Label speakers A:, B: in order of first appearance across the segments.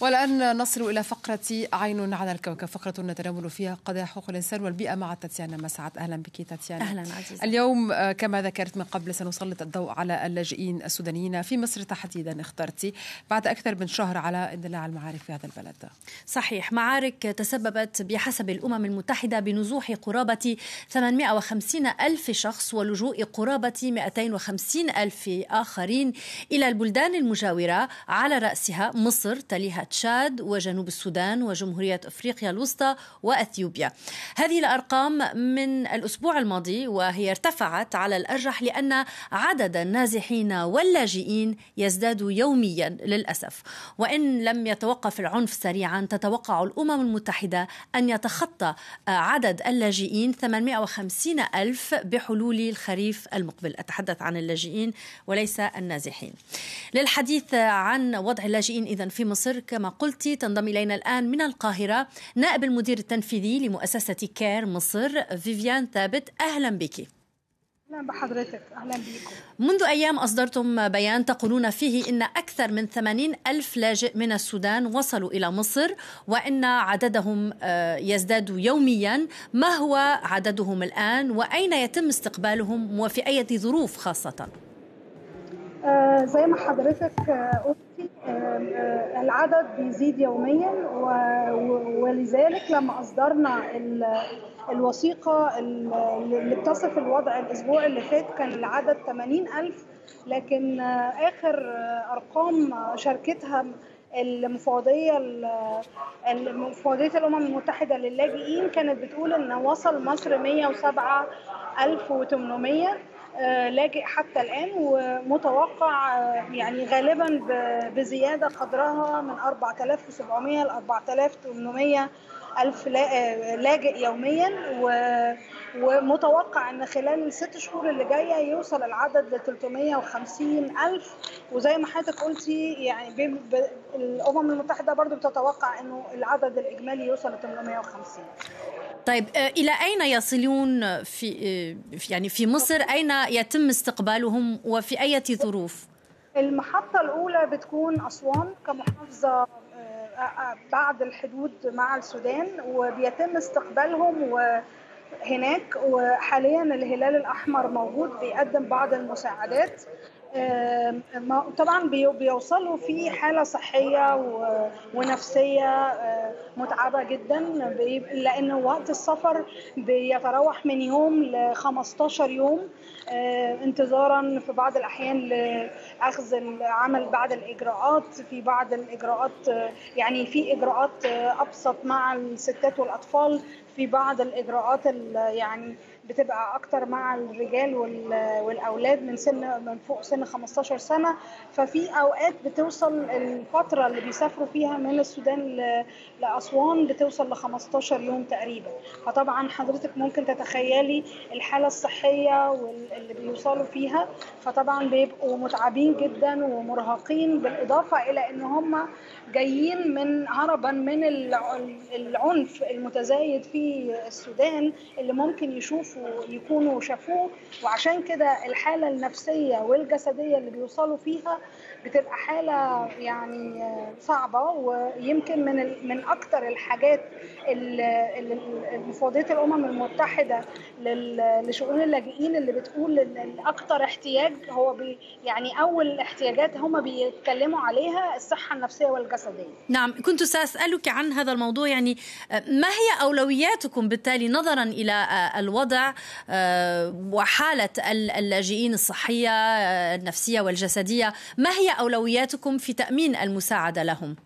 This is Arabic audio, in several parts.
A: والآن نصل إلى فقرة عين على الكوكب فقرة نتناول فيها قضايا حقوق الإنسان والبيئة مع تاتيانا مسعد. أهلا بك تاتيانا.
B: أهلا عزيزة
A: اليوم آه، كما ذكرت من قبل سنسلط الضوء على اللاجئين السودانيين في مصر تحديدا اخترتي بعد أكثر من شهر على اندلاع المعارك في هذا البلد.
B: صحيح معارك تسببت بحسب الأمم المتحدة بنزوح قرابة 850 ألف شخص ولجوء قرابة 250 ألف آخرين إلى البلدان المجاورة على رأسها مصر تليها تشاد وجنوب السودان وجمهورية أفريقيا الوسطى وأثيوبيا. هذه الأرقام من الأسبوع الماضي وهي ارتفعت على الأرجح لأن عدد النازحين واللاجئين يزداد يوميا للأسف. وإن لم يتوقف العنف سريعا تتوقع الأمم المتحدة أن يتخطى عدد اللاجئين 850 ألف بحلول الخريف المقبل. أتحدث عن اللاجئين وليس النازحين. للحديث عن وضع اللاجئين اذا في مصر كما قلت تنضم إلينا الآن من القاهرة نائب المدير التنفيذي لمؤسسة كير مصر فيفيان ثابت. أهلا بك.
C: أهلا بحضرتك. أهلا بيكم.
B: منذ أيام أصدرتم بيان تقولون فيه إن أكثر من 80 ألف لاجئ من السودان وصلوا إلى مصر وإن عددهم آه، يزداد يوميا. ما هو عددهم الآن؟ وأين يتم استقبالهم؟ وفي أي ظروف خاصة؟
C: آه زي ما حضرتك آه آه العدد بيزيد يوميا ولذلك لما أصدرنا الوثيقة اللي بتصف الوضع الأسبوع اللي فات كان العدد 80 ألف لكن آخر أرقام شاركتها المفوضية المفوضيه الأمم المتحدة للاجئين كانت بتقول إن وصل مصر 107800 لاجئ حتى الآن ومتوقع يعني غالبا بزيادة قدرها من 4700 ل 4800 ألف لاجئ يوميا ومتوقع أن خلال الست شهور اللي جاية يوصل العدد ل 350 ألف. وزي ما حضرتك قلتي يعني الأمم المتحدة برضو بتتوقع أنه العدد الإجمالي يوصل ل 850
B: طيب إلى أين يصلون في يعني في مصر؟ أين يتم استقبالهم؟ وفي أي ظروف؟
C: المحطة الأولى بتكون أسوان كمحافظة بعد الحدود مع السودان وبيتم استقبالهم هناك وحاليا الهلال الأحمر موجود بيقدم بعض المساعدات. طبعا بيوصلوا في حالة صحية ونفسية متعبة جدا لأن وقت السفر بيتراوح من يوم ل 15 يوم انتظارا في بعض الأحيان لأخذ العمل بعد الإجراءات. في بعض الإجراءات يعني في إجراءات أبسط مع الستات والأطفال. في بعض الإجراءات يعني بتبقى أكتر مع الرجال والأولاد من سن من فوق سن 15 سنة. ففي أوقات بتوصل الفترة اللي بيسافروا فيها من السودان لأسوان بتوصل ل 15 يوم تقريبا. فطبعا حضرتك ممكن تتخيلي الحالة الصحية اللي بيوصلوا فيها. فطبعا بيبقوا متعبين جدا ومرهقين بالإضافة إلى إن هم جايين من هربا من العنف المتزايد في السودان اللي ممكن يشوفوا يكونوا شافوه. وعشان كده الحالة النفسية والجسدية اللي بيوصلوا فيها بتبقى حالة يعني صعبة ويمكن من من أكثر الحاجات اللي الأمم المتحدة لشؤون اللاجئين اللي بتقول إن أكثر احتياج هو بي يعني أول احتياجات هم بيتكلموا عليها الصحة النفسية والجسدية.
B: نعم كنت سأسألك عن هذا الموضوع يعني ما هي أولوياتكم بالتالي نظرا إلى الوضع وحالة اللاجئين الصحية النفسية والجسدية ما هي أولوياتكم في تأمين المساعدة لهم؟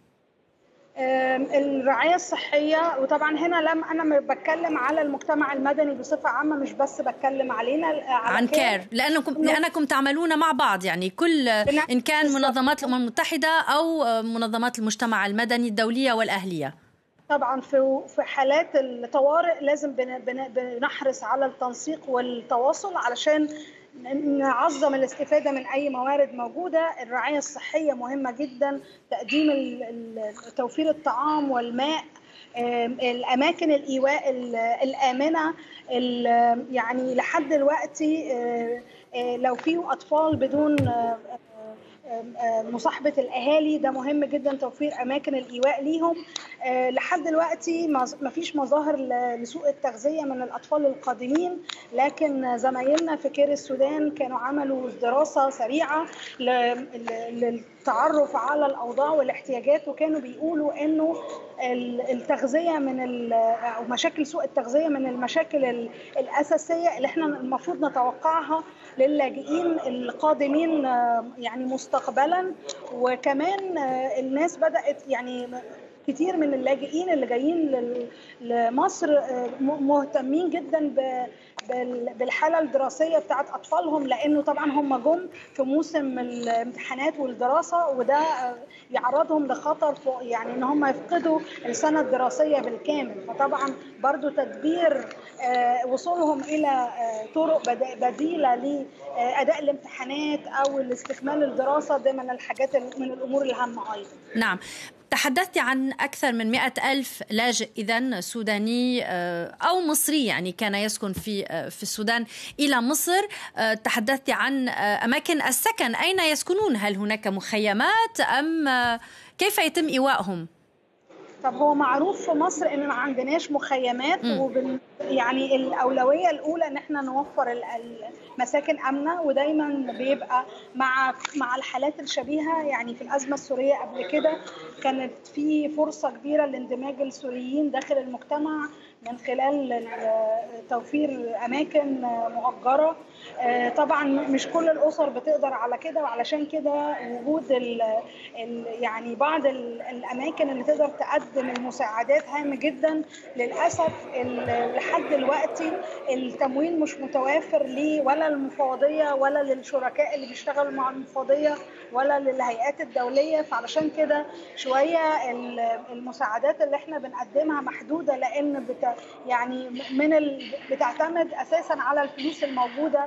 C: الرعاية الصحية وطبعا هنا لم أنا بتكلم على المجتمع المدني بصفة عامة مش بس بتكلم علينا على
B: عن كير لأنكم لأنكم تعملون مع بعض يعني كل إن كان منظمات الأمم المتحدة أو منظمات المجتمع المدني الدولية والأهلية
C: طبعا في في حالات الطوارئ لازم بنحرص على التنسيق والتواصل علشان نعظم الاستفادة من أي موارد موجودة. الرعاية الصحية مهمة جدا. تقديم توفير الطعام والماء. الأماكن الايواء الآمنة. يعني لحد دلوقتي لو في أطفال بدون مصاحبة الأهالي ده مهم جدا توفير أماكن الإيواء ليهم. لحد دلوقتي ما فيش مظاهر لسوء التغذية من الأطفال القادمين لكن زمايلنا في كير السودان كانوا عملوا دراسة سريعة للتعرف على الأوضاع والاحتياجات وكانوا بيقولوا إنه التغذية من أو مشاكل سوء التغذية من المشاكل الأساسية اللي إحنا المفروض نتوقعها للاجئين القادمين يعني مستقبلا. وكمان الناس بدأت يعني كتير من اللاجئين اللي جايين لمصر مهتمين جدا بالحالة الدراسية بتاعت أطفالهم لأنه طبعا هم جم في موسم الامتحانات والدراسة وده يعرضهم لخطر يعني إن هم يفقدوا السنة الدراسية بالكامل. فطبعا برضو تدبير وصولهم إلى طرق بديلة لاداء الامتحانات أو لاستكمال الدراسة ده من الحاجات من الأمور الهامة أيضا.
B: نعم. تحدثت عن أكثر من مئة ألف لاجئ إذا سوداني أو مصري يعني كان يسكن في في السودان إلى مصر. تحدثت عن أماكن السكن. أين يسكنون؟ هل هناك مخيمات أم كيف يتم إيوائهم؟
C: طب هو معروف في مصر إن ما عندناش مخيمات وبن يعني الأولوية الأولى إن إحنا نوفر المساكن آمنة ودايما بيبقى مع مع الحالات الشبيهة. يعني في الأزمة السورية قبل كده كانت في فرصة كبيرة لاندماج السوريين داخل المجتمع من خلال توفير أماكن مؤجرة. طبعا مش كل الأسر بتقدر على كده وعلشان كده وجود ال ال يعني بعض الأماكن اللي تقدر تقدم المساعدات هام جدا للأسف لحد دلوقتي التمويل مش متوافر ليه ولا المفوضية ولا للشركاء اللي بيشتغلوا مع المفوضية ولا للهيئات الدولية فعلشان كده شوية المساعدات اللي إحنا بنقدمها محدودة لأن بت يعني من. بتعتمد أساسا على الفلوس الموجودة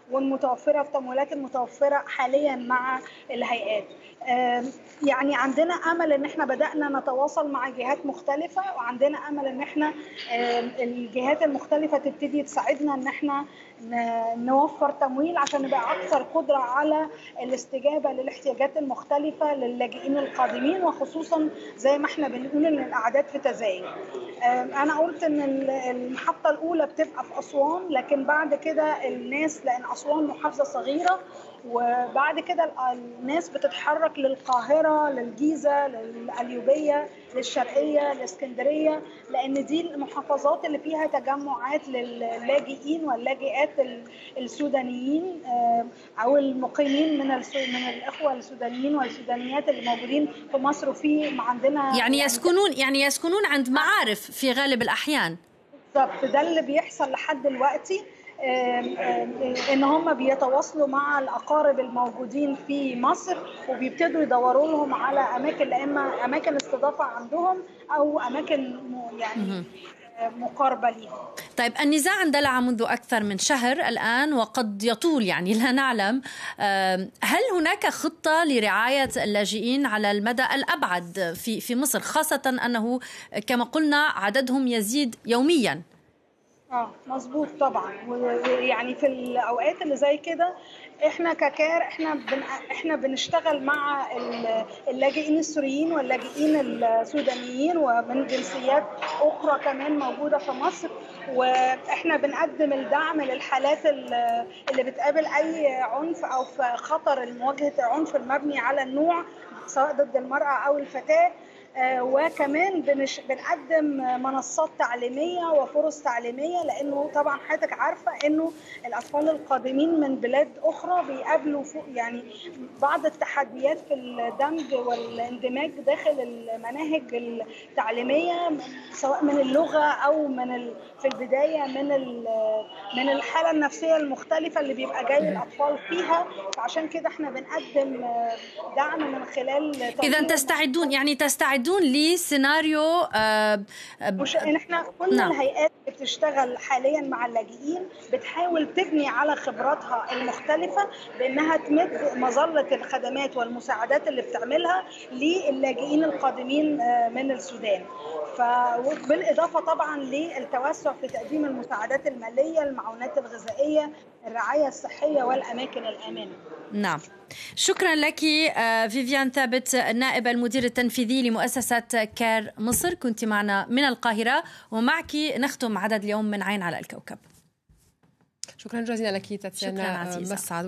C: والمتوفرة التمويلات المتوفرة حاليا مع الهيئات. يعني عندنا أمل إن إحنا بدأنا نتواصل مع جهات مختلفة وعندنا أمل إن إحنا الجهات المختلفة تبتدي تساعدنا إن إحنا نوفر تمويل عشان نبقى أكثر قدرة على الاستجابة للاحتياجات المختلفة للاجئين القادمين وخصوصا زي ما إحنا بنقول إن الأعداد في تزايد. أنا قلت إن المحطة الأولى بتبقى في أسوان لكن بعد كده الناس لأن اسوان محافظة صغيرة وبعد كده الناس بتتحرك للقاهرة للجيزة للقليوبية للشرقية للإسكندرية لأن دي المحافظات اللي فيها تجمعات للاجئين واللاجئات السودانيين أو المقيمين من من الإخوة السودانيين والسودانيات اللي موجودين في مصر وفي عندنا
B: يعني يسكنون يعني يسكنون عند معارف في غالب الأحيان.
C: بالظبط ده اللي بيحصل لحد دلوقتي. إن هم بيتواصلوا مع الأقارب الموجودين في مصر وبيبتدوا يدوروا لهم على أماكن اما أماكن استضافة عندهم أو أماكن يعني مقاربة ليهم.
B: طيب النزاع اندلع منذ أكثر من شهر الآن وقد يطول يعني لا نعلم هل هناك خطة لرعاية اللاجئين على المدى الأبعد في في مصر خاصة أنه كما قلنا عددهم يزيد يوميا؟
C: آه مظبوط طبعا. ويعني في الأوقات اللي زي كده إحنا ككار إحنا بن إحنا بنشتغل مع اللاجئين السوريين واللاجئين السودانيين ومن جنسيات أخرى كمان موجودة في مصر. وإحنا بنقدم الدعم للحالات اللي بتقابل أي عنف أو في خطر مواجهة العنف المبني على النوع سواء ضد المرأة أو الفتاة. وكمان بنش... بنقدم منصات تعليمية وفرص تعليمية لأنه طبعا حضرتك عارفة إنه الأطفال القادمين من بلاد أخرى بيقابلوا فوق يعني بعض التحديات في الدمج والاندماج داخل المناهج التعليمية سواء من اللغة أو من ال... في البداية من ال... من الحالة النفسية المختلفة اللي بيبقى جاي الأطفال فيها. فعشان كده إحنا بنقدم دعم من خلال
B: إذا تستعدون يعني تستعدون تستعدون لسيناريو آه
C: مش إحنا كل نعم. الهيئات بتشتغل حاليا مع اللاجئين بتحاول تبني على خبراتها المختلفة بأنها تمد مظلة الخدمات والمساعدات اللي بتعملها للاجئين القادمين من السودان فبالاضافه طبعا للتوسع في تقديم المساعدات المالية المعونات الغذائية الرعاية الصحية والأماكن الآمنة
B: نعم. شكرا لك آه، فيفيان ثابت النائب المدير التنفيذي لمؤسسة كار مصر. كنت معنا من القاهرة ومعك نختم عدد اليوم من عين على الكوكب.
A: شكرا جزيلا لك تاتيانا مسعد